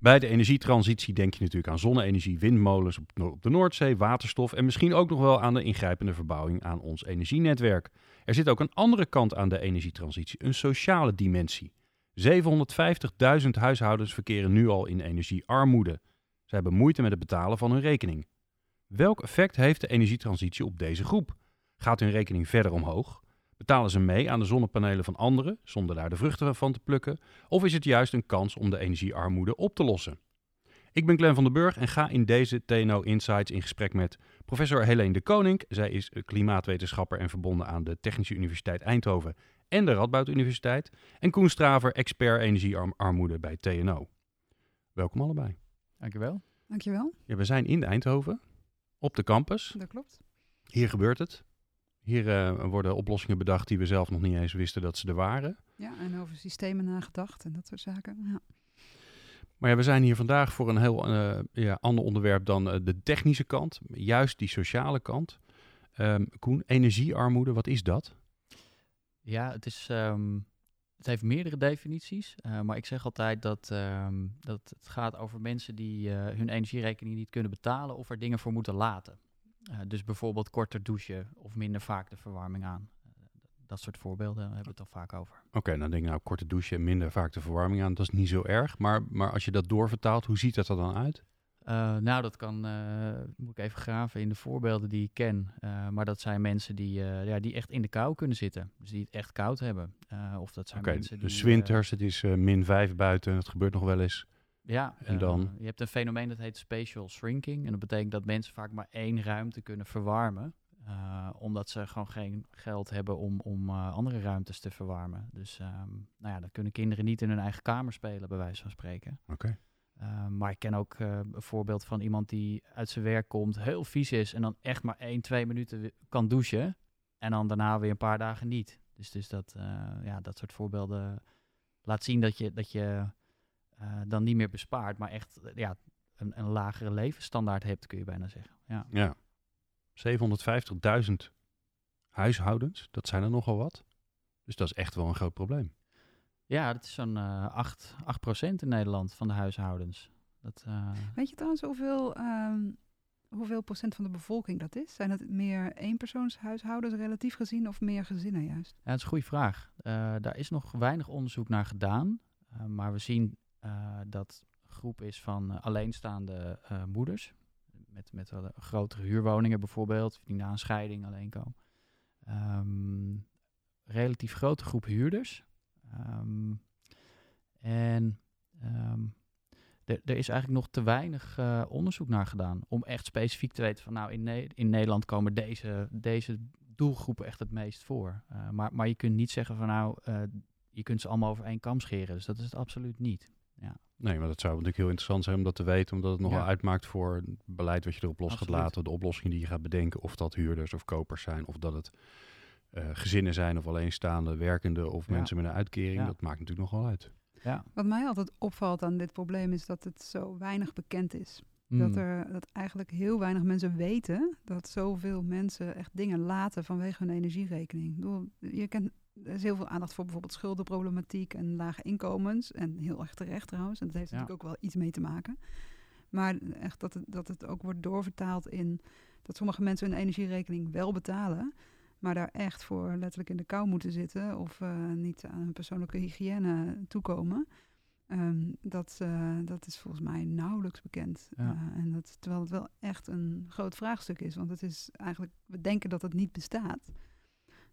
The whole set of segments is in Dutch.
Bij de energietransitie denk je natuurlijk aan zonne-energie, windmolens op, de Noordzee, waterstof en misschien ook nog wel aan de ingrijpende verbouwing aan ons energienetwerk. Er zit ook een andere kant aan de energietransitie, een sociale dimensie. 750.000 huishoudens verkeren nu al in energiearmoede. Ze hebben moeite met het betalen van hun rekening. Welk effect heeft de energietransitie op deze groep? Gaat hun rekening verder omhoog? Betalen ze mee aan de zonnepanelen van anderen zonder daar de vruchten van te plukken? Of is het juist een kans om de energiearmoede op te lossen? Ik ben Glenn van den Burg en ga in deze TNO Insights in gesprek met professor Helene de Koning. Zij is klimaatwetenschapper en verbonden aan de Technische Universiteit Eindhoven en de Radboud Universiteit. En Koen Straver, expert energiearmoede bij TNO. Welkom allebei. Dankjewel. Dankjewel. Ja, we zijn in Eindhoven, op de campus. Dat klopt. Hier gebeurt het. Hier uh, worden oplossingen bedacht die we zelf nog niet eens wisten dat ze er waren. Ja, en over systemen nagedacht en dat soort zaken. Ja. Maar ja, we zijn hier vandaag voor een heel uh, ja, ander onderwerp dan uh, de technische kant, juist die sociale kant. Um, Koen, energiearmoede, wat is dat? Ja, het, is, um, het heeft meerdere definities, uh, maar ik zeg altijd dat, um, dat het gaat over mensen die hun energierekening niet kunnen betalen of er dingen voor moeten laten. Uh, dus bijvoorbeeld korter douchen of minder vaak de verwarming aan. Uh, dat soort voorbeelden hebben we het dan vaak over. Oké, okay, dan denk ik nou korte douchen en minder vaak de verwarming aan. Dat is niet zo erg. Maar, maar als je dat doorvertaalt, hoe ziet dat er dan uit? Uh, nou, dat kan, moet ik even graven in de voorbeelden die ik ken. maar dat zijn mensen die, ja, die echt in de kou kunnen zitten. Dus die het echt koud hebben. of dat zijn okay, mensen die... Dus winters, het is min 5 buiten, het gebeurt nog wel eens. Ja, en dan? Uh, je hebt een fenomeen dat heet spatial shrinking. En dat betekent dat mensen vaak maar één ruimte kunnen verwarmen. Uh, omdat ze gewoon geen geld hebben om, om uh, andere ruimtes te verwarmen. Dus um, nou ja, dan kunnen kinderen niet in hun eigen kamer spelen, bij wijze van spreken. Oké. Okay. Uh, maar ik ken ook een voorbeeld van iemand die uit zijn werk komt, heel vies is en dan echt maar één, twee minuten kan douchen. En dan daarna weer een paar dagen niet. Dus, dus dat, ja, dat soort voorbeelden laat zien dat je, dat je uh, dan niet meer bespaart, maar echt ja, een, een, lagere levensstandaard hebt, kun je bijna zeggen. Ja. ja. 750.000 huishoudens, dat zijn er nogal wat. Dus dat is echt wel een groot probleem. Ja, dat is zo'n uh, 8, 8% in Nederland van de huishoudens. Dat, uh... Weet je trouwens hoeveel, um, hoeveel procent van de bevolking dat is? Zijn het meer eenpersoonshuishoudens relatief gezien of meer gezinnen juist? Ja, dat is een goede vraag. Uh, daar is nog weinig onderzoek naar gedaan. Uh, maar we zien dat groep is van uh, alleenstaande uh, moeders. Met, met grotere huurwoningen bijvoorbeeld, die na een scheiding alleen komen. Um, relatief grote groep huurders. Um, en um, er is eigenlijk nog te weinig onderzoek naar gedaan om echt specifiek te weten van nou in, in Nederland komen deze, deze doelgroepen echt het meest voor. maar, maar je kunt niet zeggen van nou je kunt ze allemaal over één kam scheren. Dus dat is het absoluut niet. Ja. Nee, maar dat zou natuurlijk heel interessant zijn om dat te weten, omdat het nogal Ja. uitmaakt voor het beleid wat je erop los Absoluut. gaat laten, de oplossingen die je gaat bedenken, of dat huurders of kopers zijn, of dat het eh, gezinnen zijn of alleenstaande werkende of Ja. mensen met een uitkering. Ja. Dat maakt natuurlijk nogal uit. Ja. Wat mij altijd opvalt aan dit probleem is dat het zo weinig bekend is. Mm. Dat, er, dat eigenlijk heel weinig mensen weten dat zoveel mensen echt dingen laten vanwege hun energierekening. Ik bedoel, je kent, er is heel veel aandacht voor bijvoorbeeld schuldenproblematiek en lage inkomens. En heel erg terecht trouwens. En dat heeft Ja. natuurlijk ook wel iets mee te maken. Maar echt dat het, dat het ook wordt doorvertaald in dat sommige mensen hun energierekening wel betalen. Maar daar echt voor letterlijk in de kou moeten zitten of eh, niet aan hun persoonlijke hygiëne toekomen. Ehm, dat, eh, dat is volgens mij nauwelijks bekend. Ja. Eh, en dat, terwijl het wel echt een groot vraagstuk is. Want het is eigenlijk, we denken dat het niet bestaat.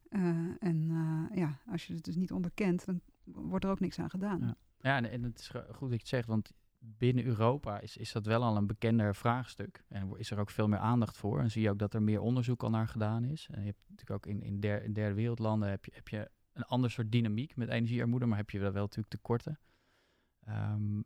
Eh, en eh, ja, als je het dus niet onderkent, dan wordt er ook niks aan gedaan. Ja. Ja, en, en het is goed dat je het zegt, want binnen Europa is, is dat wel al een bekender vraagstuk. En is er ook veel meer aandacht voor. En zie je ook dat er meer onderzoek al naar gedaan is. En je hebt natuurlijk ook in, in, der, in derde wereldlanden heb je, heb je een ander soort dynamiek met energiearmoede, maar heb je wel, wel natuurlijk tekorten. Ehm,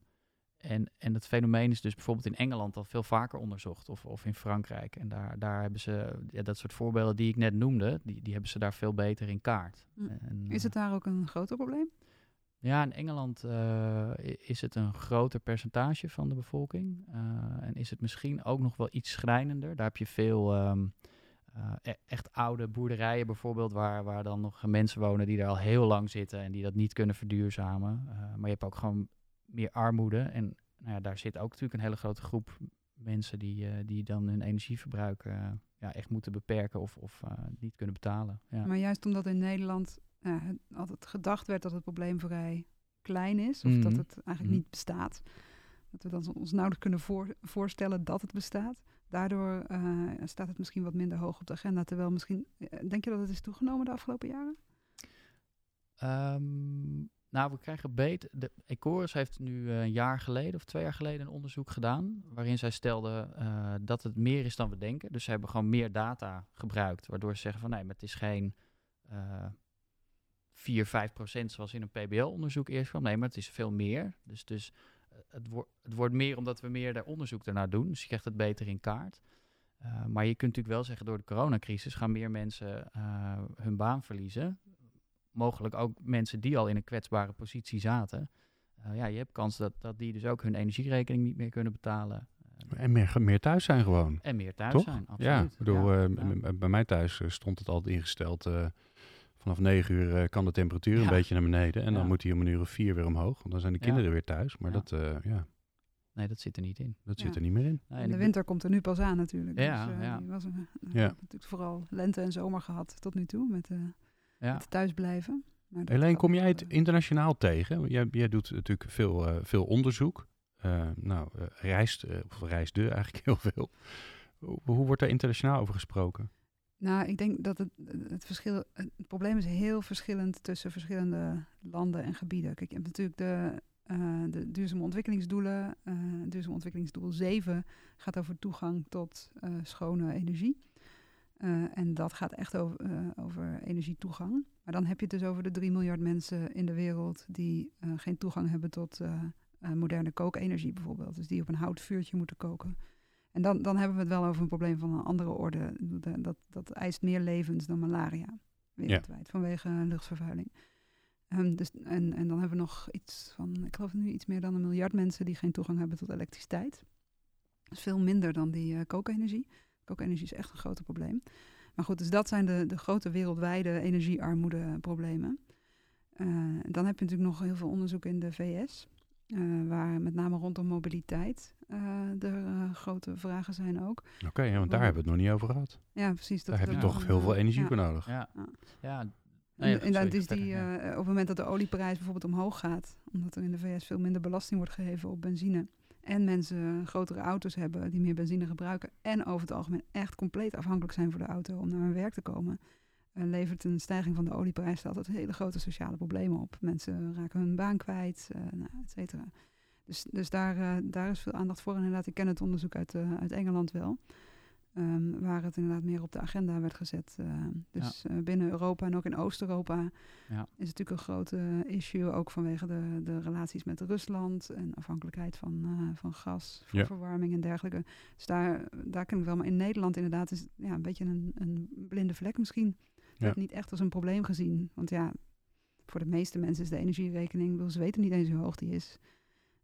en, en het fenomeen is dus bijvoorbeeld in Engeland al veel vaker onderzocht, of, of in Frankrijk. En daar, daar hebben ze, ja, dat soort voorbeelden die ik net noemde, die, die hebben ze daar veel beter in kaart. Hm. En, Is het daar ook een groter probleem? ja, in Engeland eh, is het een groter percentage van de bevolking. Eh, en is het misschien ook nog wel iets schrijnender. Daar heb je veel ehm, eh, e- echt oude boerderijen bijvoorbeeld, waar, waar dan nog mensen wonen die daar al heel lang zitten en die dat niet kunnen verduurzamen. Eh, maar je hebt ook gewoon meer armoede. En nou ja, daar zit ook natuurlijk een hele grote groep mensen die, eh, die dan hun energieverbruik eh, ja, echt moeten beperken of, of eh, niet kunnen betalen. Ja. Maar juist omdat in Nederland altijd gedacht werd dat het probleem vrij klein is, of dat Mhm. het eigenlijk Mhm. niet bestaat, dat we dan ons nauwelijks kunnen voor- voorstellen dat het bestaat. Daardoor staat het misschien wat minder hoog op de agenda. Terwijl misschien, denk je dat het is toegenomen de afgelopen jaren? Ehm, nou, we krijgen beter. De Ecoris heeft nu eh, een jaar geleden of twee jaar geleden een onderzoek gedaan. Waarin zij stelden eh, dat het meer is dan we denken. Dus ze hebben gewoon meer data gebruikt. Waardoor ze zeggen van nee, maar het is geen eh 4, 5 procent zoals in een PBL-onderzoek eerst kwam. Nee, maar het is veel meer. Dus, dus eh, het, wordt het wordt meer omdat we meer daar onderzoek ernaar doen. Dus je krijgt het beter in kaart. Maar je kunt natuurlijk wel zeggen, door de coronacrisis gaan meer mensen hun baan verliezen mogelijk ook mensen die al in een kwetsbare positie zaten. Eh, ja, je hebt kans dat, dat die dus ook hun energierekening niet meer kunnen betalen. eh, En meer, meer thuis zijn gewoon. en meer thuis Toch? zijn. Ja, Absoluut. ik bedoel, Ja, eh, ja. bij mij thuis stond het altijd ingesteld. eh, vanaf 9 uur eh, kan de temperatuur een Ja. beetje naar beneden. En dan Ja. moet hij om een uur of vier weer omhoog. Want dan zijn de Ja. kinderen weer thuis. Maar Ja. dat, eh, ja, Nee, dat zit er niet in. dat Ja. zit er niet meer in. Nee, en de winter komt er nu pas aan natuurlijk. Ja, dus, eh, ja. was, Ja. natuurlijk vooral lente en zomer gehad tot nu toe met, eh ja. met thuisblijven. Maar Helene, kom jij het eh, internationaal tegen? Jij, jij doet natuurlijk veel, eh, veel onderzoek. Eh, nou, reist, of reisde eigenlijk heel veel. Hoe, wordt daar internationaal over gesproken? Nou, ik denk dat het, het verschil, het probleem is heel verschillend tussen verschillende landen en gebieden. Kijk, je hebt natuurlijk de, de duurzame ontwikkelingsdoelen. duurzame ontwikkelingsdoel 7 gaat over toegang tot schone energie. Eh, en dat gaat echt over, eh, over energietoegang. Maar dan heb je het dus over de 3 miljard mensen in de wereld die eh, geen toegang hebben tot moderne kookenergie bijvoorbeeld. Dus die op een houtvuurtje moeten koken. En dan, dan hebben we het wel over een probleem van een andere orde. Dat, dat, dat eist meer levens dan malaria wereldwijd vanwege luchtvervuiling. Ehm, dus, en, en dan hebben we nog iets van, ik geloof nu iets meer dan een miljard mensen die geen toegang hebben tot elektriciteit. Dat is veel minder dan die kookenergie. Kookenergie is echt een groot probleem. Maar goed, dus dat zijn de, de grote wereldwijde energiearmoedeproblemen. Eh dan heb je natuurlijk nog heel veel onderzoek in de VS. eh, waar met name rondom mobiliteit eh er eh, grote vragen zijn ook. Oké, ja, want daar hebben we het nog niet over gehad. Ja, precies. Daar heb je toch heel veel energie ja. voor nodig. Ja. Ja. En, Nee, en dan sorry, is die, eh, op het moment dat de olieprijs bijvoorbeeld omhoog gaat, omdat er in de VS veel minder belasting wordt gegeven op benzine, en mensen grotere auto's hebben die meer benzine gebruiken, en over het algemeen echt compleet afhankelijk zijn voor de auto om naar hun werk te komen, eh, levert een stijging van de olieprijs altijd hele grote sociale problemen op. Mensen raken hun baan kwijt, nou, et cetera. Dus, dus daar, eh, daar is veel aandacht voor. En inderdaad, ik ken het onderzoek uit, uit Engeland wel. Ehm, waar het inderdaad meer op de agenda werd gezet. eh, dus eh, binnen Europa en ook in Oost-Europa Ja. is het natuurlijk een groot eh, issue. Ook vanwege de, de relaties met Rusland en afhankelijkheid van, eh, van gas voor Ja. verwarming en dergelijke. Dus daar, daar ken ik wel. Maar in Nederland inderdaad is ja, een beetje een, een blinde vlek misschien. Wordt niet echt als een probleem gezien. Want ja, voor de meeste mensen is de energierekening, bedoel, ze weten niet eens hoe hoog die is.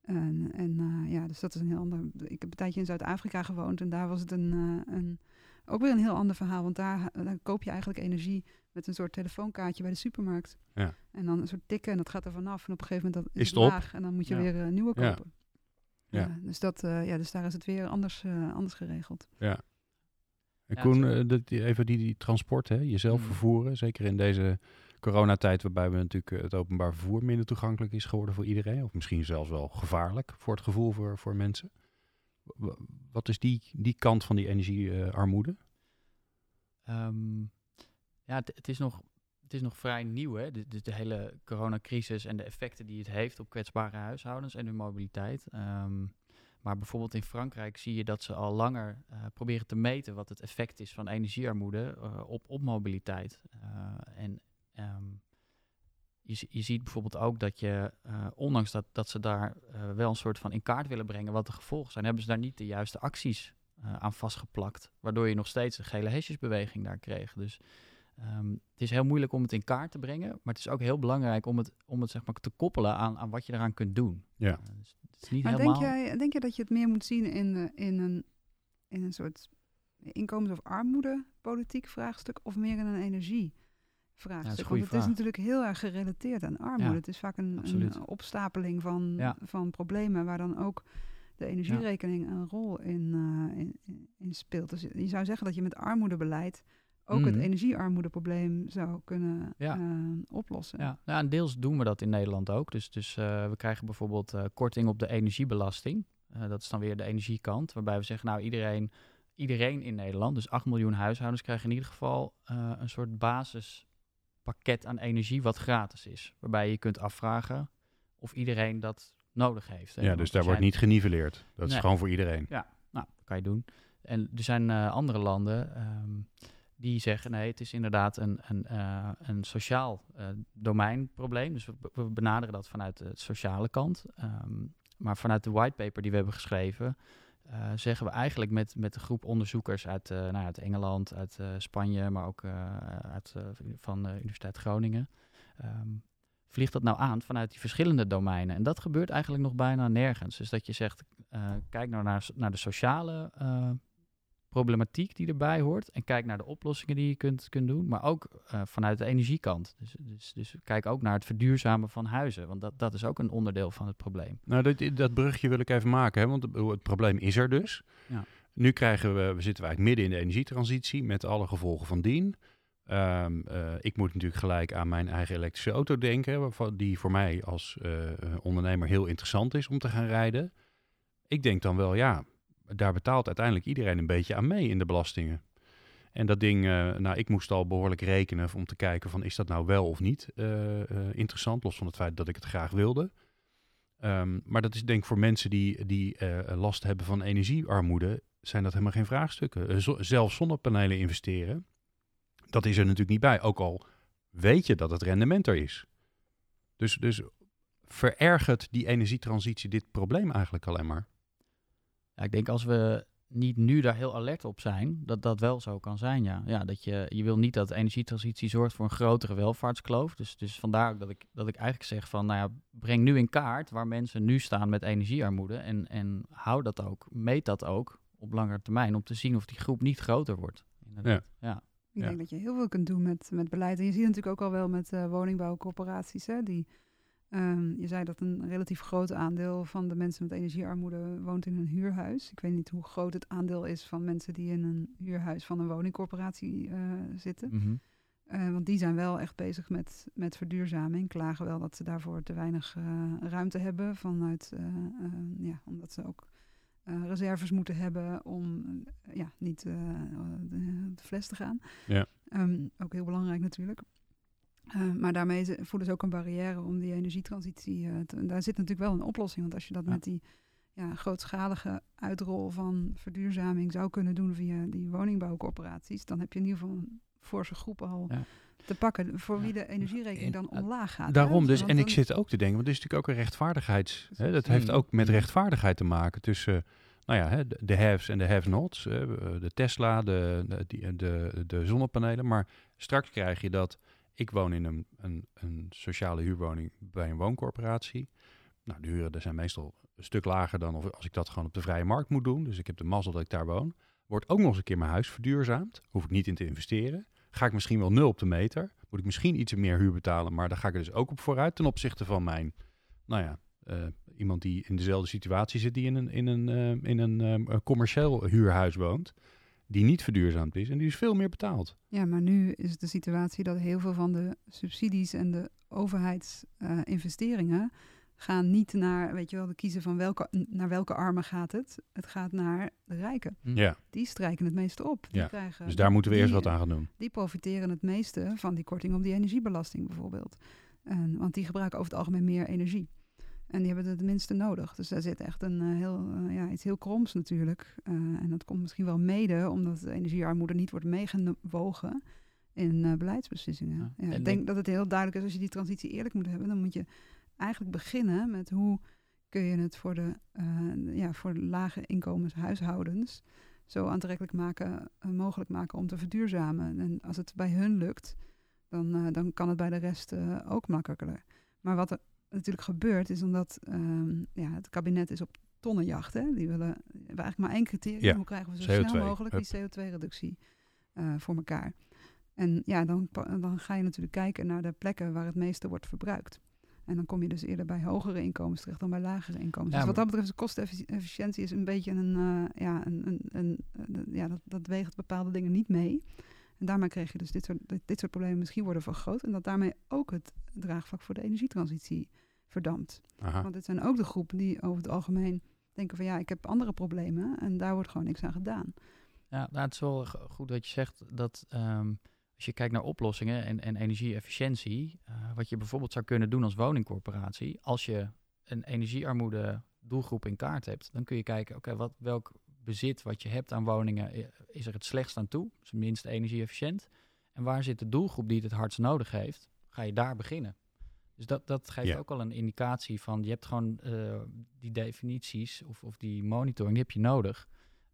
En, en eh, ja, dus dat is een heel ander. Ik heb een tijdje in Zuid-Afrika gewoond en daar was het een, eh, een, ook weer een heel ander verhaal. Want daar, daar koop je eigenlijk energie met een soort telefoonkaartje bij de supermarkt. Ja. En dan een soort tikken en dat gaat er vanaf. En op een gegeven moment dat Is is, het laag en dan moet je Ja. weer een nieuwe kopen. Ja. Ja, dus, dat, eh, ja, dus daar is het weer anders, eh, anders geregeld. Ja. En Ja, Koen, eh, dat, even die, die transport, hè, jezelf Mm. vervoeren. Zeker in deze coronatijd waarbij we natuurlijk eh, het openbaar vervoer minder toegankelijk is geworden voor iedereen. Of misschien zelfs wel gevaarlijk voor het gevoel voor, voor mensen. Wat is die, die kant van die energiearmoede? Ehm, ja, het, is nog, het is nog vrij nieuw, hè? De, de, hele coronacrisis en de effecten die het heeft op kwetsbare huishoudens en hun mobiliteit. Ehm, maar bijvoorbeeld in Frankrijk zie je dat ze al langer eh, proberen te meten wat het effect is van energiearmoede eh, op, op mobiliteit. En ehm, je, je ziet bijvoorbeeld ook dat je, eh, ondanks dat, dat ze daar eh, wel een soort van in kaart willen brengen wat de gevolgen zijn, hebben ze daar niet de juiste acties eh, aan vastgeplakt. Waardoor je nog steeds een gele hesjesbeweging daar kreeg. Dus ehm, het is heel moeilijk om het in kaart te brengen. Maar het is ook heel belangrijk om het, om het zeg maar, te koppelen aan, aan wat je eraan kunt doen. Ja. Dus het is niet Maar helemaal... denk jij, denk je dat je het meer moet zien in, in, een, in een soort inkomens- of armoedepolitiek vraagstuk of meer in een vraagstuk. goede Want het vraag. is natuurlijk heel erg gerelateerd aan armoede. Ja, het is vaak een, een opstapeling van, Ja. van problemen waar dan ook de energierekening een rol in, eh, in, in- speelt. Dus je zou zeggen dat je met armoedebeleid ook het Mhm. energiearmoedeprobleem zou kunnen Ja. eh, oplossen. Ja, nou, en deels doen we dat in Nederland ook. Dus, dus eh, we krijgen bijvoorbeeld korting op de energiebelasting. Dat is dan weer de energiekant, waarbij we zeggen, nou iedereen, iedereen in Nederland, dus 8 miljoen huishoudens, krijgen in ieder geval een soort basispakket aan energie wat gratis is. Waarbij je kunt afvragen of iedereen dat nodig heeft. hè. Ja, dus daar wordt niet geniveleerd. Dat is gewoon voor iedereen. Nou, dat kan je doen. En er zijn eh, andere landen ehm, die zeggen nee, het is inderdaad een, een, eh, een sociaal eh, domeinprobleem. Dus we, we benaderen dat vanuit de sociale kant. Ehm, maar vanuit de whitepaper die we hebben geschreven, eh, zeggen we eigenlijk met, met een groep onderzoekers uit, eh, nou, uit Engeland, uit eh, Spanje, maar ook uit, van de Universiteit Groningen. ehm, vliegt dat nou aan vanuit die verschillende domeinen? En dat gebeurt eigenlijk nog bijna nergens. Dus dat je zegt, kijk nou naar, naar de sociale problematiek die erbij hoort. En kijk naar de oplossingen die je kunt, kunt doen. Maar ook eh, vanuit de energiekant. Dus, dus, dus kijk ook naar het verduurzamen van huizen. Want dat, dat is ook een onderdeel van het probleem. Nou, dat, dat brugje wil ik even maken, hè, want het, het probleem is er dus. Ja. Nu krijgen we, we zitten eigenlijk midden in de energietransitie met alle gevolgen van dien. Ehm, eh, ik moet natuurlijk gelijk aan mijn eigen elektrische auto denken, waarvan, die voor mij als eh, ondernemer heel interessant is om te gaan rijden. Ik denk dan wel, ja, daar betaalt uiteindelijk iedereen een beetje aan mee in de belastingen. En dat ding, eh, nou, ik moest al behoorlijk rekenen om te kijken van, is dat nou wel of niet eh, eh, interessant, los van het feit dat ik het graag wilde. Ehm, maar dat is denk ik voor mensen die, die last hebben van energiearmoede, zijn dat helemaal geen vraagstukken. Zelfs zonnepanelen investeren, dat is er natuurlijk niet bij. Ook al weet je dat het rendement er is. Dus, dus verergert die energietransitie dit probleem eigenlijk alleen maar. Ja, ik denk als we niet nu daar heel alert op zijn, dat dat wel zo kan zijn, ja. ja dat je, je wil niet dat de energietransitie zorgt voor een grotere welvaartskloof. Dus, dus vandaar ook dat ik, dat ik eigenlijk zeg van, nou ja, breng nu in kaart waar mensen nu staan met energiearmoede. En, en hou dat ook, meet dat ook op langere termijn, om te zien of die groep niet groter wordt. Inderdaad. Ja. Ik Ja. denk dat je heel veel kunt doen met, met beleid. En je ziet het natuurlijk ook al wel met eh, woningbouwcorporaties. Hè, die, ehm, je zei dat een relatief groot aandeel van de mensen met energiearmoede woont in een huurhuis. Ik weet niet hoe groot het aandeel is van mensen die in een huurhuis van een woningcorporatie eh, zitten. Mhm. Eh, want die zijn wel echt bezig met, met verduurzaming. Klagen wel dat ze daarvoor te weinig eh, ruimte hebben. Vanuit, ja, omdat ze ook reserves moeten hebben om ja, niet de, de fles te gaan. Ja. Ehm, ook heel belangrijk natuurlijk. Eh, maar daarmee voelen ze ook een barrière om die energietransitie eh, te... Daar zit natuurlijk wel een oplossing. Want als je dat Ja. met die ja, grootschalige uitrol van verduurzaming zou kunnen doen via die woningbouwcorporaties, dan heb je in ieder geval een forse groep al Ja. te pakken voor wie de energierekening En, dan omlaag gaat. hè? Daarom dus, Want en ik zit ook te denken, want het is natuurlijk ook een rechtvaardigheids... Hè, dat heeft ook met Mm. rechtvaardigheid te maken tussen, nou ja, hè, de, de haves en de have-nots. eh, de Tesla, de, de, de, de zonnepanelen. Maar straks krijg je dat, ik woon in een, een, een sociale huurwoning bij een wooncorporatie. Nou, de huren zijn meestal een stuk lager dan of als ik dat gewoon op de vrije markt moet doen. Dus ik heb de mazzel dat ik daar woon. Wordt ook nog eens een keer mijn huis verduurzaamd. Hoef ik niet in te investeren. Ga ik misschien wel nul op de meter. Moet ik misschien iets meer huur betalen. Maar daar ga ik er dus ook op vooruit ten opzichte van mijn, nou ja, eh, iemand die in dezelfde situatie zit, die in een, in een, eh, in een eh, commercieel huurhuis woont. Die niet verduurzaamd is en die is veel meer betaald. Ja, maar nu is het de situatie dat heel veel van de subsidies en de overheidsinvesteringen gaan niet naar, weet je wel, de kiezen van welke, naar welke armen gaat het. Het gaat naar de rijken. Hm. Ja, Die strijken het meeste op. Die Ja, krijgen, dus daar moeten we eerst die- wat aan gaan doen. Die profiteren het meeste van die korting op die energiebelasting bijvoorbeeld. En, want die gebruiken over het algemeen meer energie. En die hebben het minste nodig. Dus daar zit echt een eh, heel, eh, ja, iets heel kroms natuurlijk. Eh, en dat komt misschien wel mede omdat de energiearmoede niet wordt meegewogen in beleidsbeslissingen. Ja. Ik denk- denk dat het heel duidelijk is als je die transitie eerlijk moet hebben, dan moet je eigenlijk beginnen met hoe kun je het voor de, ja, voor de lage inkomenshuishoudens zo aantrekkelijk maken, mogelijk maken om te verduurzamen. En als het bij hun lukt, dan, dan kan het bij de rest ook makkelijker. Maar wat er natuurlijk gebeurt, is omdat ehm, ja, het kabinet is op tonnenjacht. Hè? Die willen we eigenlijk maar één criterium. Ja, Hoe krijgen we zo CO2, snel mogelijk hup. die CO2-reductie eh, voor elkaar? En ja, dan, dan ga je natuurlijk kijken naar de plekken waar het meeste wordt verbruikt. En dan kom je dus eerder bij hogere inkomens terecht dan bij lagere inkomens. Ja, dus wat dat betreft, de kostenefficiëntie is een beetje een, eh, ja, een, een, een, een- ja dat, dat weegt bepaalde dingen niet mee. En daarmee kreeg je dus dit soort, dit, dit soort problemen misschien worden vergroot. En dat daarmee ook het draagvlak voor de energietransitie verdampt. Aha. Want dit zijn ook de groepen die over het algemeen denken van ja, ik heb andere problemen en daar wordt gewoon niks aan gedaan. Ja, nou, het is wel go- goed dat je zegt dat ehm, als je kijkt naar oplossingen en, en energieefficiëntie, eh, wat je bijvoorbeeld zou kunnen doen als woningcorporatie, als je een energiearmoede doelgroep in kaart hebt, dan kun je kijken, oké, wat welk bezit wat je hebt aan woningen eh, is er het slechtst aan toe, is het minst energie-efficiënt, en waar zit de doelgroep die het het hardst nodig heeft, ga je daar beginnen. Dus dat, dat geeft Ja. ook al een indicatie van, je hebt gewoon eh, die definities of, of die monitoring, die heb je nodig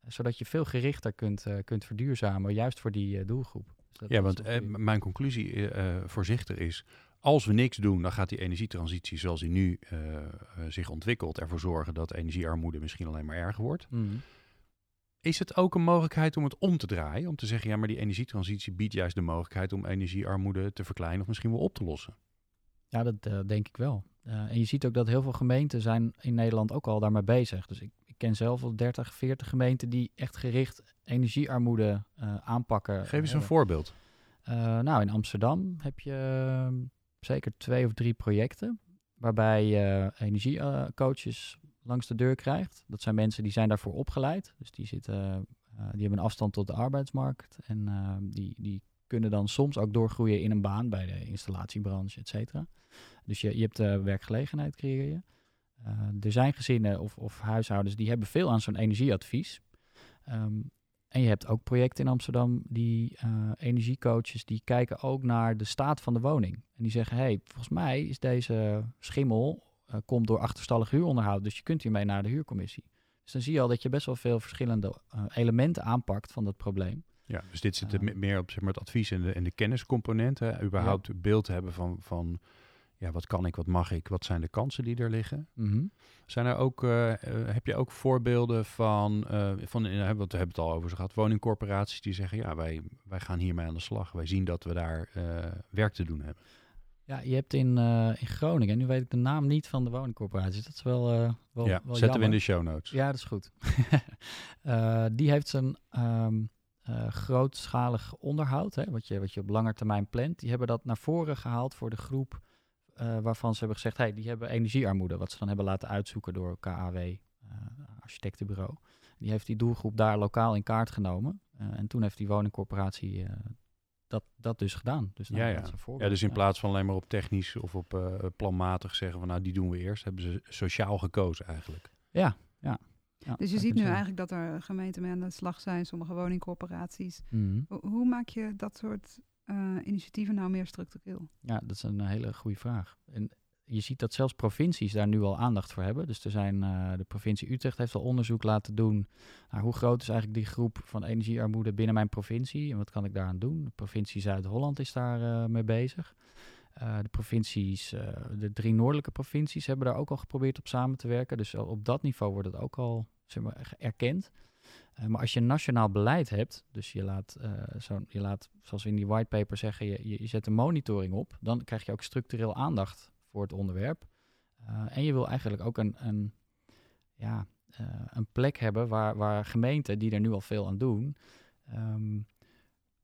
zodat je veel gerichter kunt, eh, kunt verduurzamen, juist voor die eh, doelgroep. Dus Ja, want eh, mijn conclusie eh, eh, voorzichtig is... als we niks doen, dan gaat die energietransitie zoals die nu eh, eh, zich ontwikkelt... ervoor zorgen dat energiearmoede misschien alleen maar erger wordt. Mhm. Is het ook een mogelijkheid om het om te draaien? Om te zeggen, ja, maar die energietransitie biedt juist de mogelijkheid... om energiearmoede te verkleinen of misschien wel op te lossen. Ja, dat eh, denk ik wel. Eh, en je ziet ook dat heel veel gemeenten zijn in Nederland ook al daarmee bezig. Dus ik, ik ken zelf wel 30, 40 gemeenten die echt gericht energiearmoede eh, aanpakken. Geef eens een voorbeeld. Nou, in Amsterdam heb je zeker twee of drie projecten waarbij energiecoaches langs de deur krijgt. Dat zijn mensen die zijn daarvoor opgeleid. Dus die, zitten, eh, die hebben een afstand tot de arbeidsmarkt. En eh, die, die kunnen dan soms ook doorgroeien in een baan bij de installatiebranche, et cetera. Dus je, je hebt eh, werkgelegenheid creëer je. Eh, er zijn gezinnen of, of huishoudens die hebben veel aan zo'n energieadvies. Ehm, en je hebt ook projecten in Amsterdam die eh, energiecoaches die kijken ook naar de staat van de woning. En die zeggen, hey, volgens mij is deze schimmel eh, komt door achterstallig huuronderhoud. Dus je kunt hiermee naar de huurcommissie. Dus dan zie je al dat je best wel veel verschillende eh, elementen aanpakt van dat probleem. Ja, dus dit zit er me- meer op zeg maar, het advies en de, en de kenniscomponent. Hè? Überhaupt beeld hebben van, van ja, wat kan ik, wat mag ik, wat zijn de kansen die er liggen. Mhm. Zijn er ook, heb je ook voorbeelden van, eh van want we hebben het al over ze gehad, woningcorporaties die zeggen, ja, wij, wij gaan hiermee aan de slag. Wij zien dat we daar werk te doen hebben. Ja, je hebt in, eh, in Groningen, nu weet ik de naam niet van de woningcorporatie. Dat is wel, eh wel, ja, wel zetten we in de show notes. Ja, dat is goed. Eh, die heeft zijn ehm, eh, grootschalig onderhoud, hè, wat, je, wat je op lange termijn plant. Die hebben dat naar voren gehaald voor de groep waarvan ze hebben gezegd... Hey, die hebben energiearmoede, wat ze dan hebben laten uitzoeken door KAW, architectenbureau. Die heeft die doelgroep daar lokaal in kaart genomen. En toen heeft die woningcorporatie dat, dat dus gedaan. Dus nou, Ja, ja. dat is een Ja, dus in ja. plaats van alleen maar op technisch of op eh, planmatig zeggen van nou die doen we eerst, hebben ze sociaal gekozen eigenlijk. Ja, ja. ja Dus je ziet nu eigenlijk dat er gemeenten mee aan de slag zijn, sommige woningcorporaties. Mhm. Ho- Hoe maak je dat soort eh, initiatieven nou meer structureel? Ja, dat is een hele goede vraag. En je ziet dat zelfs provincies daar nu al aandacht voor hebben. Dus er zijn, eh, de provincie Utrecht heeft al onderzoek laten doen naar hoe groot is eigenlijk die groep van energiearmoede binnen mijn provincie en wat kan ik daaraan doen. De provincie Zuid-Holland is daar eh, mee bezig. Eh, de provincies, de drie noordelijke provincies hebben daar ook al geprobeerd op samen te werken. Dus op dat niveau wordt het ook al zeg maar, erkend. Maar als je nationaal beleid hebt, dus je laat, je laat zoals we in die whitepaper zeggen, je, je zet een monitoring op, dan krijg je ook structureel aandacht voor het onderwerp. Eh, en je wil eigenlijk ook een, een, ja, eh, een plek hebben waar, waar gemeenten die er nu al veel aan doen, ehm,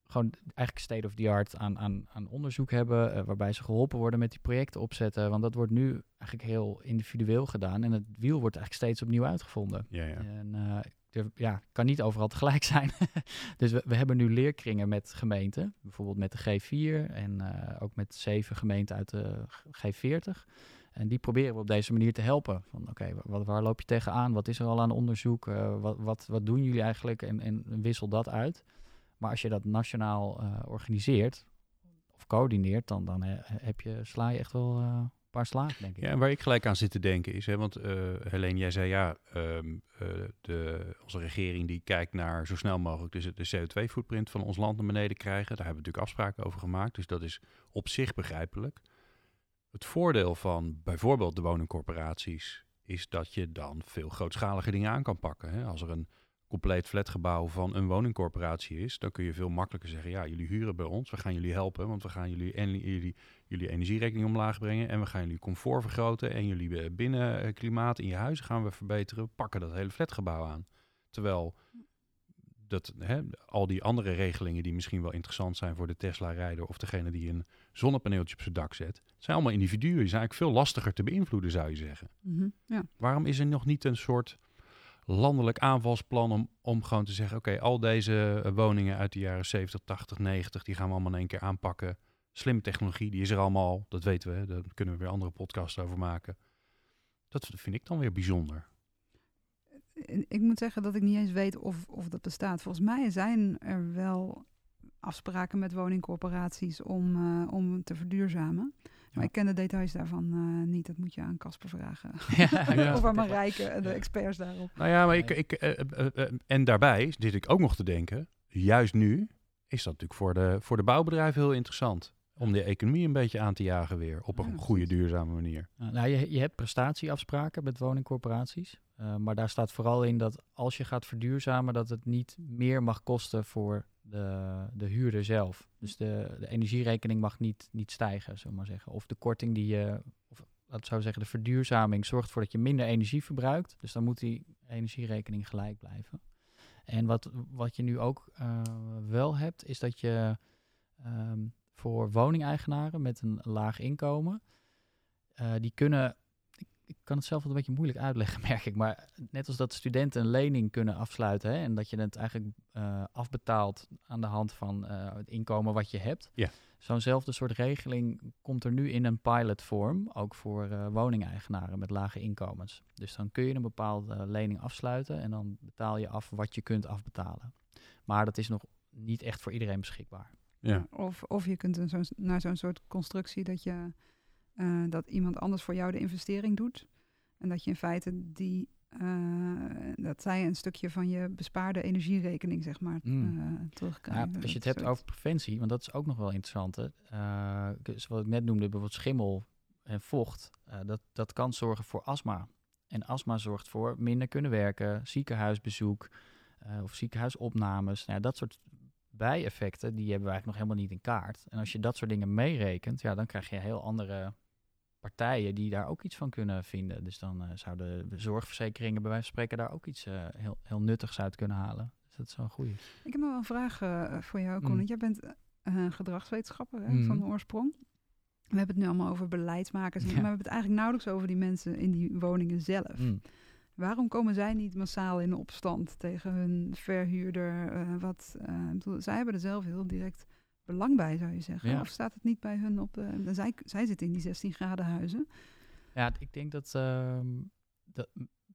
gewoon eigenlijk state of the art aan, aan, aan onderzoek hebben, eh, waarbij ze geholpen worden met die projecten opzetten. Want dat wordt nu eigenlijk heel individueel gedaan en het wiel wordt eigenlijk steeds opnieuw uitgevonden. Ja, ja. En eh, er ja, kan niet overal tegelijk zijn. dus we, hebben nu leerkringen met gemeenten, bijvoorbeeld met de G4 en eh, ook met zeven gemeenten uit de G40. En die proberen we op deze manier te helpen. Van oké, waar loop je tegenaan? Wat is er al aan onderzoek? Eh, wat, wat, wat doen jullie eigenlijk? En, wissel dat uit. Maar als je dat nationaal eh, organiseert of coördineert, dan, dan heb je, sla je echt wel paar slagen, denk ik. Ja, waar ik gelijk aan zit te denken is, hè, want eh Helene, jij zei ja, ehm, eh, de, onze regering die kijkt naar zo snel mogelijk de, de CO2-footprint van ons land naar beneden krijgen. Daar hebben we natuurlijk afspraken over gemaakt, dus dat is op zich begrijpelijk. Het voordeel van bijvoorbeeld de woningcorporaties is dat je dan veel grootschalige dingen aan kan pakken. Hè? Als er een compleet flatgebouw van een woningcorporatie is, dan kun je veel makkelijker zeggen, ja, jullie huren bij ons, we gaan jullie helpen, want we gaan jullie, en, jullie, jullie energierekening omlaag brengen en we gaan jullie comfort vergroten en jullie eh, binnenklimaat in je huis gaan we verbeteren, pakken dat hele flatgebouw aan. Terwijl dat, hè, al die andere regelingen die misschien wel interessant zijn voor de Tesla-rijder of degene die een zonnepaneeltje op zijn dak zet, zijn allemaal individuen. Die zijn eigenlijk veel lastiger te beïnvloeden, zou je zeggen. Mhm, ja. Waarom is er nog niet een soort landelijk aanvalsplan om, om gewoon te zeggen: oké, al deze eh, woningen uit de jaren 70, 80, 90, die gaan we allemaal in één keer aanpakken. Slimme technologie, die is er allemaal, dat weten we, daar kunnen we weer andere podcasts over maken. Dat vind ik dan weer bijzonder. Ik moet zeggen dat ik niet eens weet of, of dat bestaat. Volgens mij zijn er wel afspraken met woningcorporaties om, uh, om te verduurzamen. Maar ik ken de details daarvan uh, niet. Dat moet je aan Casper vragen. Ja, of aan Marijke en de experts daarop. Nou ja, maar ik, ik, uh, en daarbij zit ik ook nog te denken, juist nu is dat natuurlijk voor de, voor de bouwbedrijven heel interessant. Om de economie een beetje aan te jagen weer op een goede, duurzame manier. Nou, je, je hebt prestatieafspraken met woningcorporaties. maar daar staat vooral in dat als je gaat verduurzamen, dat het niet meer mag kosten voor de, de huurder zelf. Dus de, de energierekening mag niet, niet stijgen, zullen maar zeggen. Of de korting die je, of laten zou zeggen, de verduurzaming zorgt ervoor dat je minder energie verbruikt. Dus dan moet die energierekening gelijk blijven. En wat, wat je nu ook uh, wel hebt, is dat je um, voor woningeigenaren met een laag inkomen, uh, die kunnen ik kan het zelf wel een beetje moeilijk uitleggen, merk ik. Maar net als dat studenten een lening kunnen afsluiten hè, en dat je het eigenlijk uh, afbetaalt aan de hand van uh, het inkomen wat je hebt. Ja. Zo'nzelfde soort regeling komt er nu in een pilotvorm, ook voor uh, woningeigenaren met lage inkomens. Dus dan kun je een bepaalde lening afsluiten en dan betaal je af wat je kunt afbetalen. Maar dat is nog niet echt voor iedereen beschikbaar. Ja. Of, of je kunt een zo, naar zo'n soort constructie dat je uh, dat iemand anders voor jou de investering doet. En dat je in feite die, uh, dat zij een stukje van je bespaarde energierekening, zeg maar, mm. uh, terugkrijgen. Ja, als je het hebt over preventie, want dat is ook nog wel interessant. Hè? zoals ik net noemde, bijvoorbeeld schimmel en vocht, dat, dat kan zorgen voor astma. En astma zorgt voor minder kunnen werken, ziekenhuisbezoek of ziekenhuisopnames. Nou, ja, dat soort bijeffecten, die hebben we eigenlijk nog helemaal niet in kaart. En als je dat soort dingen meerekent, ja, dan krijg je heel andere partijen die daar ook iets van kunnen vinden. Dus dan uh, zouden de zorgverzekeringen bij wijze van spreken daar ook iets uh, heel, heel nuttigs uit kunnen halen. Dus dat is wel een goede. Ik heb nog wel een vraag uh, voor jou, Koen. Mm. Jij bent gedragswetenschapper hè, mm. van oorsprong. We hebben het nu allemaal over beleidsmakers, ja. maar we hebben het eigenlijk nauwelijks over die mensen in die woningen zelf. Mm. Waarom komen zij niet massaal in opstand tegen hun verhuurder? wat, bedoel, zij hebben er zelf heel direct belang bij, zou je zeggen? Ja. Of staat het niet bij hun op de... Zij, zij zitten in die 16 graden huizen. Ja, ik denk dat, uh, dat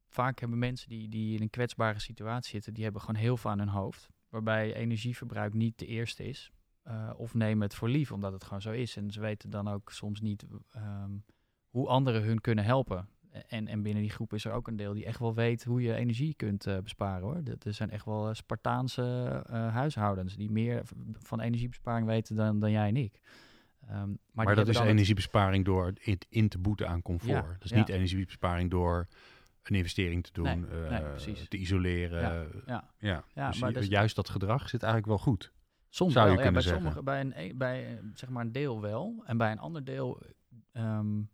vaak hebben mensen die, die in een kwetsbare situatie zitten, die hebben gewoon heel veel aan hun hoofd. Waarbij energieverbruik niet de eerste is. Uh, of nemen het voor lief, omdat het gewoon zo is. En ze weten dan ook soms niet um, hoe anderen hun kunnen helpen. En, en binnen die groep is er ook een deel die echt wel weet hoe je energie kunt uh, besparen hoor. Er zijn echt wel uh, Spartaanse uh, huishoudens die meer van energiebesparing weten dan, dan jij en ik. Um, maar, maar dat is energiebesparing door het in te boeten aan comfort. Ja, dus ja. niet energiebesparing door een investering te doen, nee, nee, te isoleren. Ja, ja. ja. Dus maar dus, juist dat gedrag zit eigenlijk wel goed. Soms zou wel, je kunnen bij zeggen. Sommige, bij, een, e, bij zeg maar een deel wel. En bij een ander deel um,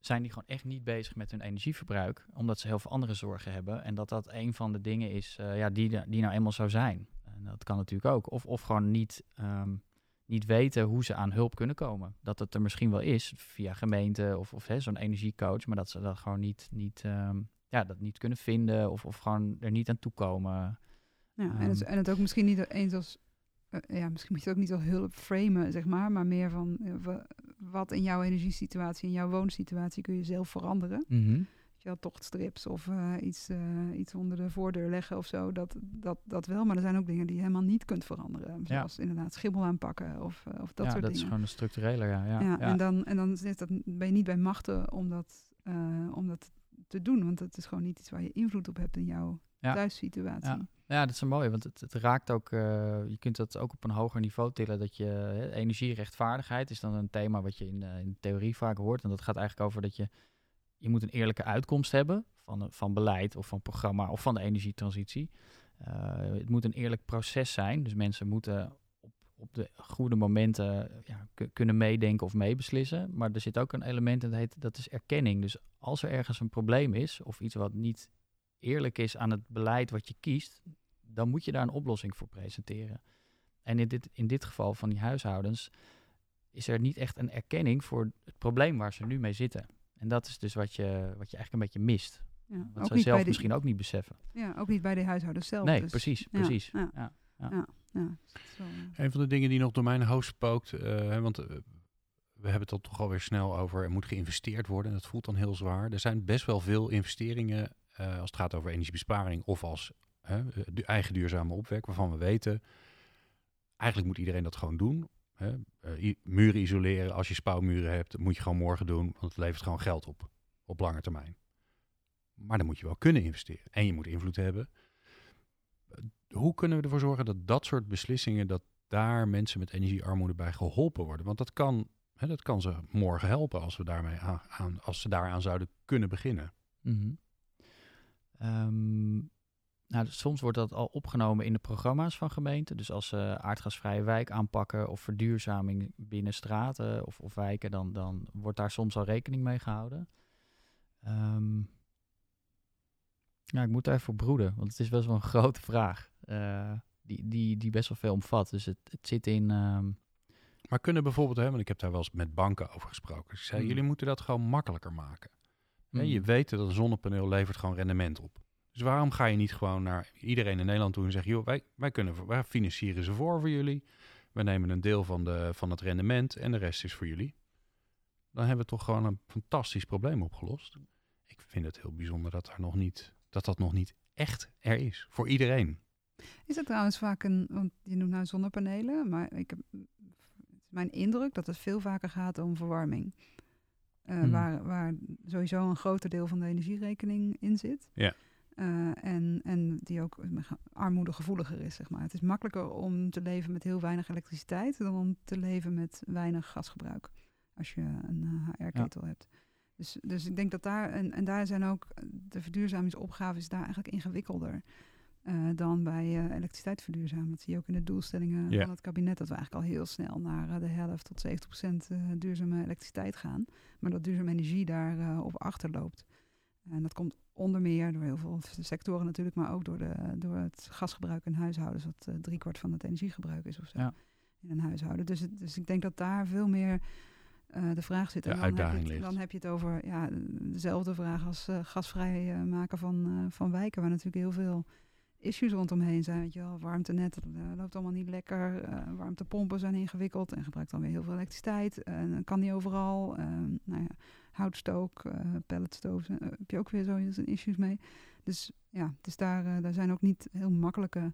zijn die gewoon echt niet bezig met hun energieverbruik, omdat ze heel veel andere zorgen hebben. En dat dat een van de dingen is uh, ja, die, die nou eenmaal zou zijn. En dat kan natuurlijk ook. Of, of gewoon niet, um, niet weten hoe ze aan hulp kunnen komen. Dat het er misschien wel is via gemeente of, of zo'n energiecoach, maar dat ze dat gewoon niet, niet, um, ja, dat niet kunnen vinden of, of gewoon er niet aan toekomen. Ja, um, en, het, en het ook misschien niet eens als uh, ja, misschien moet je het ook niet al hulp framen, zeg maar, maar meer van uh, wat in jouw energiesituatie, in jouw woonsituatie kun je zelf veranderen. Mm -hmm. Je had tochtstrips of uh, iets, iets onder de voordeur leggen of zo, dat, dat, dat wel. Maar er zijn ook dingen die je helemaal niet kunt veranderen. Zoals ja. inderdaad schimmel aanpakken of, of dat ja, soort dat dingen. is gewoon een structurele, ja. ja, ja, En, dan, en dan is dat, ben je niet bij machten om dat, om dat te doen, want het is gewoon niet iets waar je invloed op hebt in jouw thuissituatie. Ja. Ja, dat is een mooie, want het, het raakt ook, uh, je kunt dat ook op een hoger niveau tillen, dat je hè, energierechtvaardigheid is dan een thema wat je in, uh, in de theorie vaak hoort. En dat gaat eigenlijk over dat je, je moet een eerlijke uitkomst hebben van, van beleid of van programma of van de energietransitie. Eh, het moet een eerlijk proces zijn. Dus mensen moeten op, op de goede momenten ja, ku- kunnen meedenken of meebeslissen. Maar er zit ook een element in, dat, heet, dat is erkenning. Dus als er ergens een probleem is, of iets wat niet eerlijk is aan het beleid wat je kiest, dan moet je daar een oplossing voor presenteren. En in dit, in dit geval van die huishoudens is er niet echt een erkenning voor het probleem waar ze nu mee zitten. En dat is dus wat je, wat je eigenlijk een beetje mist. Ja, Wat niet zelf de, misschien ook niet beseffen. ja, ook niet bij de huishoudens zelf. nee, dus- precies, ja, precies. ja. Ja. Ja, zo, eh, Een van de dingen die nog door mijn hoofd spookt, eh, hè, want eh, we hebben het er toch alweer snel over, er moet geïnvesteerd worden. En dat voelt dan heel zwaar. Er zijn best wel veel investeringen als het gaat over energiebesparing of als de eigen duurzame opwek, waarvan we weten, eigenlijk moet iedereen dat gewoon doen. Eh, muren isoleren, als je spouwmuren hebt, moet je gewoon morgen doen, want het levert gewoon geld op, op lange termijn. Maar dan moet je wel kunnen investeren en je moet invloed hebben. Eh, Hoe kunnen we ervoor zorgen dat dat soort beslissingen, dat daar mensen met energiearmoede bij geholpen worden? Want dat kan, hè, dat kan ze morgen helpen als, we daarmee aan, als ze daaraan zouden kunnen beginnen. Mhm. Ehm, nou, soms wordt dat al opgenomen in de programma's van gemeenten. Dus als ze aardgasvrije wijk aanpakken of verduurzaming binnen straten of, of wijken, dan, dan wordt daar soms al rekening mee gehouden. Ehm, ja, ik moet daar even broeden, want het is best wel een grote vraag. eh, die, die, die best wel veel omvat. Dus het, het zit in. ehm, Maar kunnen bijvoorbeeld, hè, want ik heb daar wel eens met banken over gesproken. Ik zei, Hmm. jullie moeten dat gewoon makkelijker maken. Je weet dat een zonnepaneel levert gewoon rendement op. Dus waarom ga je niet gewoon naar iedereen in Nederland toe en zeggen, joh, wij, wij, kunnen, wij financieren ze voor voor jullie. We nemen een deel van, de, van het rendement en de rest is voor jullie. Dan hebben we toch gewoon een fantastisch probleem opgelost. Ik vind het heel bijzonder dat, er nog niet, dat dat nog niet echt er is. Voor iedereen. Is het trouwens vaak een, want je noemt nou zonnepanelen, maar ik heb, mijn indruk dat het veel vaker gaat om verwarming. Eh, Hmm. waar, waar sowieso een groter deel van de energierekening in zit. Ja. Eh, en, en die ook armoedegevoeliger is, zeg maar. Het is makkelijker om te leven met heel weinig elektriciteit dan om te leven met weinig gasgebruik. Als je een HR-ketel hebt. Dus, dus ik denk dat daar, en, en daar zijn ook, de verduurzamingsopgave is daar eigenlijk ingewikkelder eh, dan bij eh elektriciteit verduurzamen. Dat zie je ook in de doelstellingen van het kabinet, dat we eigenlijk al heel snel naar eh, de helft tot 70 procent eh, duurzame elektriciteit gaan. Maar dat duurzame energie daar op achterloopt. En dat komt onder meer door heel veel sectoren natuurlijk, maar ook door, de, door het gasgebruik in huishoudens, wat driekwart van het energiegebruik is of zo Ja. in een huishouden. Dus, het, dus ik denk dat daar veel meer de vraag zit. De dan heb je het- ligt. Dan heb je het over ja, dezelfde vraag als gasvrij maken van, van wijken, waar natuurlijk heel veel issues rondomheen zijn. Weet je wel, warmtenet eh, loopt allemaal niet lekker. eh, warmtepompen zijn ingewikkeld en gebruikt dan weer heel veel elektriciteit. En dan kan niet overal. eh, nou ja, houtstook, eh pelletstoof, eh, heb je ook weer zo issues mee. Dus ja, dus daar, eh, daar zijn ook niet heel makkelijke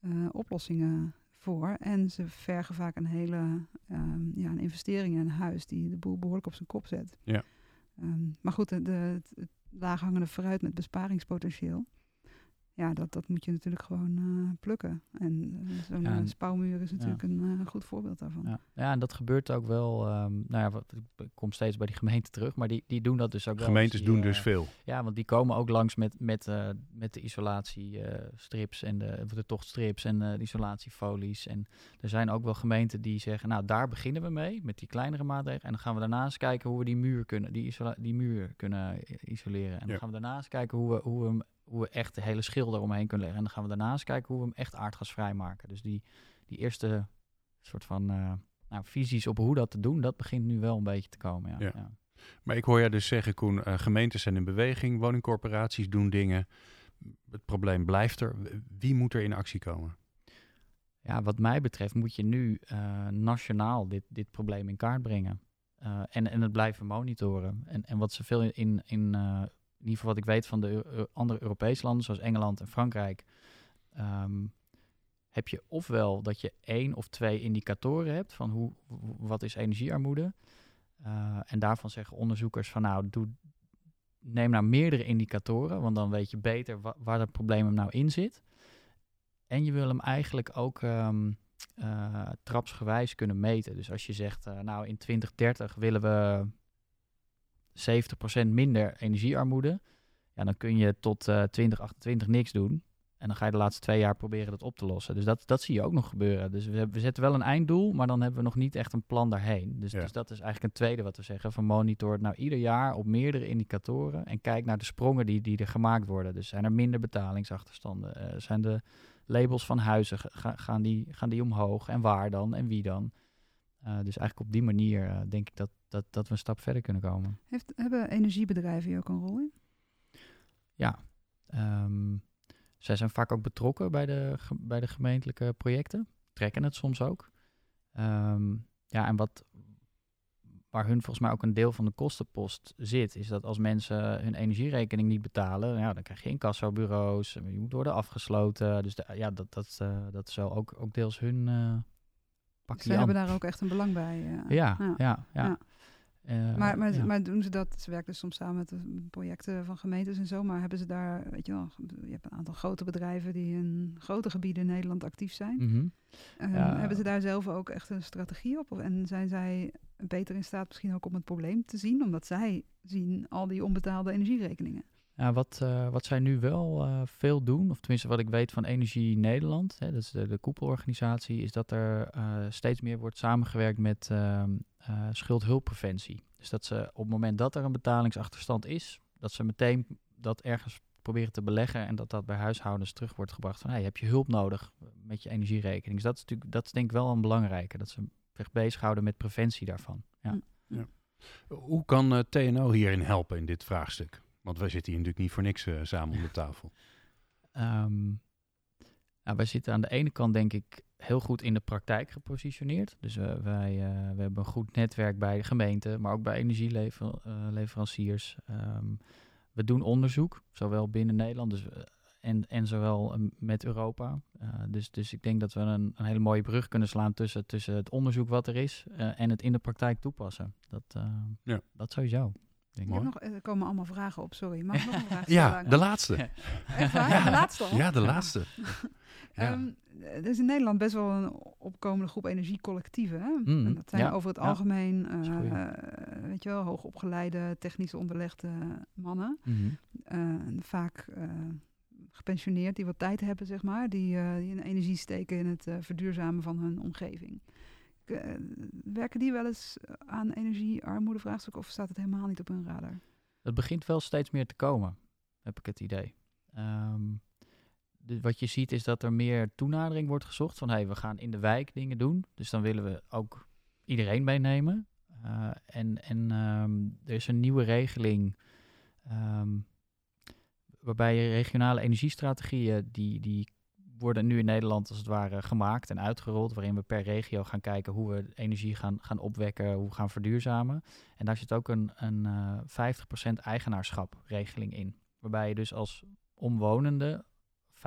eh, oplossingen voor. En ze vergen vaak een hele ehm, ja, een investering in een huis die de boel behoorlijk op zijn kop zet. Ja. Ehm, maar goed, de, de, het, het laaghangende fruit met besparingspotentieel. Ja, dat, dat moet je natuurlijk gewoon eh, plukken. En eh, zo'n Ja, eh, spouwmuur is natuurlijk een eh, goed voorbeeld daarvan. Ja. ja, en dat gebeurt ook wel. ehm, nou ja, wat, ik kom steeds bij die gemeente terug, maar die, die doen dat dus ook wel. Gemeentes Die, doen dus veel. Ja, want die komen ook langs met, met, eh, met de isolatiestrips en de, de tochtstrips en eh, de isolatiefolies. En er zijn ook wel gemeenten die zeggen, nou daar beginnen we mee, met die kleinere maatregelen. En dan gaan we daarnaast kijken hoe we die muur kunnen, die, isola- die muur kunnen isoleren. En dan gaan we daarnaast kijken hoe we, hoe, we hem, hoe we echt de hele schil eromheen kunnen leggen. En dan gaan we daarnaast kijken hoe we hem echt aardgasvrij maken. Dus die, die eerste soort van eh, nou, visies op hoe dat te doen, dat begint nu wel een beetje te komen. Ja. Ja. Ja. Maar ik hoor jij dus zeggen, Koen, eh, gemeentes zijn in beweging, woningcorporaties doen dingen. Het probleem blijft er. Wie moet er in actie komen? Ja, wat mij betreft moet je nu eh, nationaal dit, dit probleem in kaart brengen. En, en het blijven monitoren. En, en wat zoveel in, in, in, in ieder geval wat ik weet van de andere Europese landen, zoals Engeland en Frankrijk, ehm, heb je ofwel dat je één of twee indicatoren hebt van hoe, wat is energiearmoede. Eh, en daarvan zeggen onderzoekers van nou, doe, neem nou meerdere indicatoren, want dan weet je beter wa- waar het probleem hem nou in zit. En je wil hem eigenlijk ook ehm, eh, trapsgewijs kunnen meten. Dus als je zegt, eh, nou in 2030 willen we 70% minder energiearmoede, ja, dan kun je tot eh 2028 niks doen. En dan ga je de laatste twee jaar proberen dat op te lossen. Dus dat, dat zie je ook nog gebeuren. Dus we, we zetten wel een einddoel, maar dan hebben we nog niet echt een plan daarheen. Dus, Ja. dus dat is eigenlijk een tweede wat we zeggen. Van monitor het nou ieder jaar op meerdere indicatoren. En kijk naar de sprongen die, die er gemaakt worden. Dus zijn er minder betalingsachterstanden? Eh, zijn de labels van huizen, ga- gaan, die, gaan die omhoog? En waar dan? En wie dan? Eh, dus eigenlijk op die manier eh, denk ik dat, dat, dat we een stap verder kunnen komen. Heeft, hebben energiebedrijven hier ook een rol in? Ehm, zij zijn vaak ook betrokken bij de, bij de gemeentelijke projecten. Trekken het soms ook. Ehm, ja, en wat, waar hun volgens mij ook een deel van de kostenpost zit, is dat als mensen hun energierekening niet betalen, ja, dan krijg je incassobureaus, en je moet worden afgesloten. Dus de- ja, dat, dat, eh, dat is wel ook, ook deels hun uh, pakje Ze hebben daar ook echt een belang bij. eh. Ja, ja. ja, ja. Eh, Maar, maar, ja. maar doen ze dat? Ze werken dus soms samen met de projecten van gemeentes en zo. Maar hebben ze daar, weet je wel, je hebt een aantal grote bedrijven die in grote gebieden in Nederland actief zijn. Mhm. Ehm, Ja. Hebben ze daar zelf ook echt een strategie op? Of, en zijn zij beter in staat misschien ook om het probleem te zien? Omdat zij zien al die onbetaalde energierekeningen. Ja, wat, eh, wat zij nu wel eh, veel doen, of tenminste wat ik weet van Energie Nederland, hè, dat is de, de koepelorganisatie, is dat er eh, steeds meer wordt samengewerkt met eh, schuldhulppreventie. Dus dat ze op het moment dat er een betalingsachterstand is, dat ze meteen dat ergens proberen te beleggen en dat dat bij huishoudens terug wordt gebracht van hey, heb je hulp nodig met je energierekening. Dus dat is natuurlijk, dat is denk ik wel een belangrijke, dat ze zich bezighouden met preventie daarvan. Ja. Hm. Hoe kan eh, TNO hierin helpen in dit vraagstuk? Want wij zitten hier natuurlijk niet voor niks eh, samen om de tafel. Ehm, nou, wij zitten aan de ene kant denk ik heel goed in de praktijk gepositioneerd. Dus eh, wij eh, we hebben een goed netwerk bij de gemeente, maar ook bij energieleveranciers. Ehm, we doen onderzoek, zowel binnen Nederland dus, eh, en, en zowel eh, met Europa. Dus, dus ik denk dat we een, een hele mooie brug kunnen slaan tussen, tussen het onderzoek wat er is en het in de praktijk toepassen. Dat, Ja. dat sowieso. Denk Ik ik. heb nog, er komen allemaal vragen op, sorry. Mag ik nog een vraag stellen? Ja, de laatste. Echt waar? Ja, de laatste al? Ja, de laatste. Ja. Ehm, er is in Nederland best wel een opkomende groep energiecollectieven. Hè? Mm, en dat zijn ja, over het algemeen, goeie. eh, weet je wel, hoogopgeleide, technisch onderlegde mannen. Mhm. Eh, vaak eh, gepensioneerd, die wat tijd hebben, zeg maar. Die, eh, die hun energie steken in het eh, verduurzamen van hun omgeving. Eh, werken die wel eens aan energiearmoedevraagstuk of staat het helemaal niet op hun radar? Het begint wel steeds meer te komen, heb ik het idee. Ehm, wat je ziet is dat er meer toenadering wordt gezocht van hey, we gaan in de wijk dingen doen. Dus dan willen we ook iedereen meenemen. Eh, en en ehm, er is een nieuwe regeling ehm, waarbij regionale energiestrategieën die, die worden nu in Nederland als het ware gemaakt en uitgerold, waarin we per regio gaan kijken hoe we energie gaan, gaan opwekken, hoe we gaan verduurzamen. En daar zit ook een, een eh 50% eigenaarschapregeling in. Waarbij je dus als omwonende 50%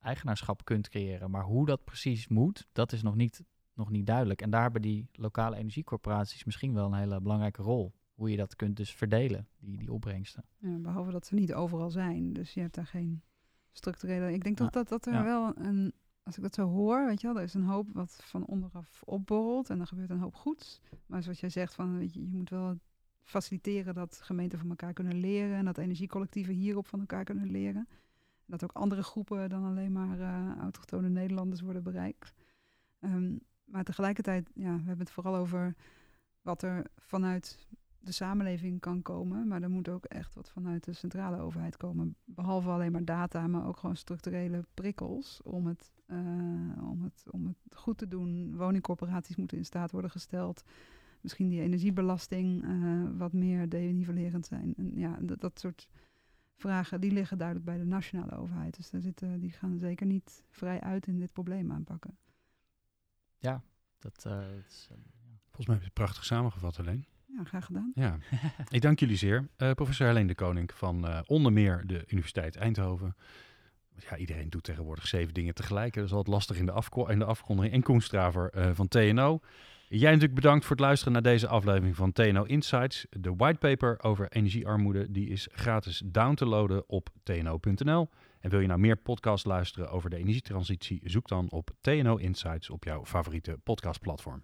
eigenaarschap kunt creëren. Maar hoe dat precies moet, dat is nog niet, nog niet duidelijk. En daar hebben die lokale energiecorporaties misschien wel een hele belangrijke rol. Hoe je dat kunt dus verdelen, die, die opbrengsten. Ja, behalve dat ze niet overal zijn. Dus je hebt daar geen structurele... Ik denk toch dat, dat er wel een... Als ik dat zo hoor, weet je wel, er is een hoop wat van onderaf opborrelt en er gebeurt een hoop goeds. Maar zoals jij zegt, van, weet je, je moet wel faciliteren dat gemeenten van elkaar kunnen leren en dat energiecollectieven hierop van elkaar kunnen leren. Dat ook andere groepen dan alleen maar eh autochtone Nederlanders worden bereikt. Ehm, maar tegelijkertijd, ja, we hebben het vooral over wat er vanuit de samenleving kan komen. Maar er moet ook echt wat vanuit de centrale overheid komen. Behalve alleen maar data, maar ook gewoon structurele prikkels om het, eh, om het, om het goed te doen. Woningcorporaties moeten in staat worden gesteld. Misschien die energiebelasting eh, wat meer denivelerend zijn. En ja, dat, dat soort vragen die liggen duidelijk bij de nationale overheid. Dus daar zitten, die gaan zeker niet vrij uit in dit probleem aanpakken. Dat, eh, dat is, eh, Volgens mij heb je het prachtig samengevat, alleen. Ja, graag gedaan. Ja, ik dank jullie zeer. Eh, professor Helene de Koning van eh, onder meer de Universiteit Eindhoven. Ja, iedereen doet tegenwoordig zeven dingen tegelijk. Dat is altijd lastig in de, afko- in de afkondiging. En Koen Straver eh, van TNO. Jij natuurlijk bedankt voor het luisteren naar deze aflevering van TNO Insights. De whitepaper over energiearmoede die is gratis down te loaden op tno.nl. En wil je nou meer podcasts luisteren over de energietransitie? Zoek dan op TNO Insights op jouw favoriete podcastplatform.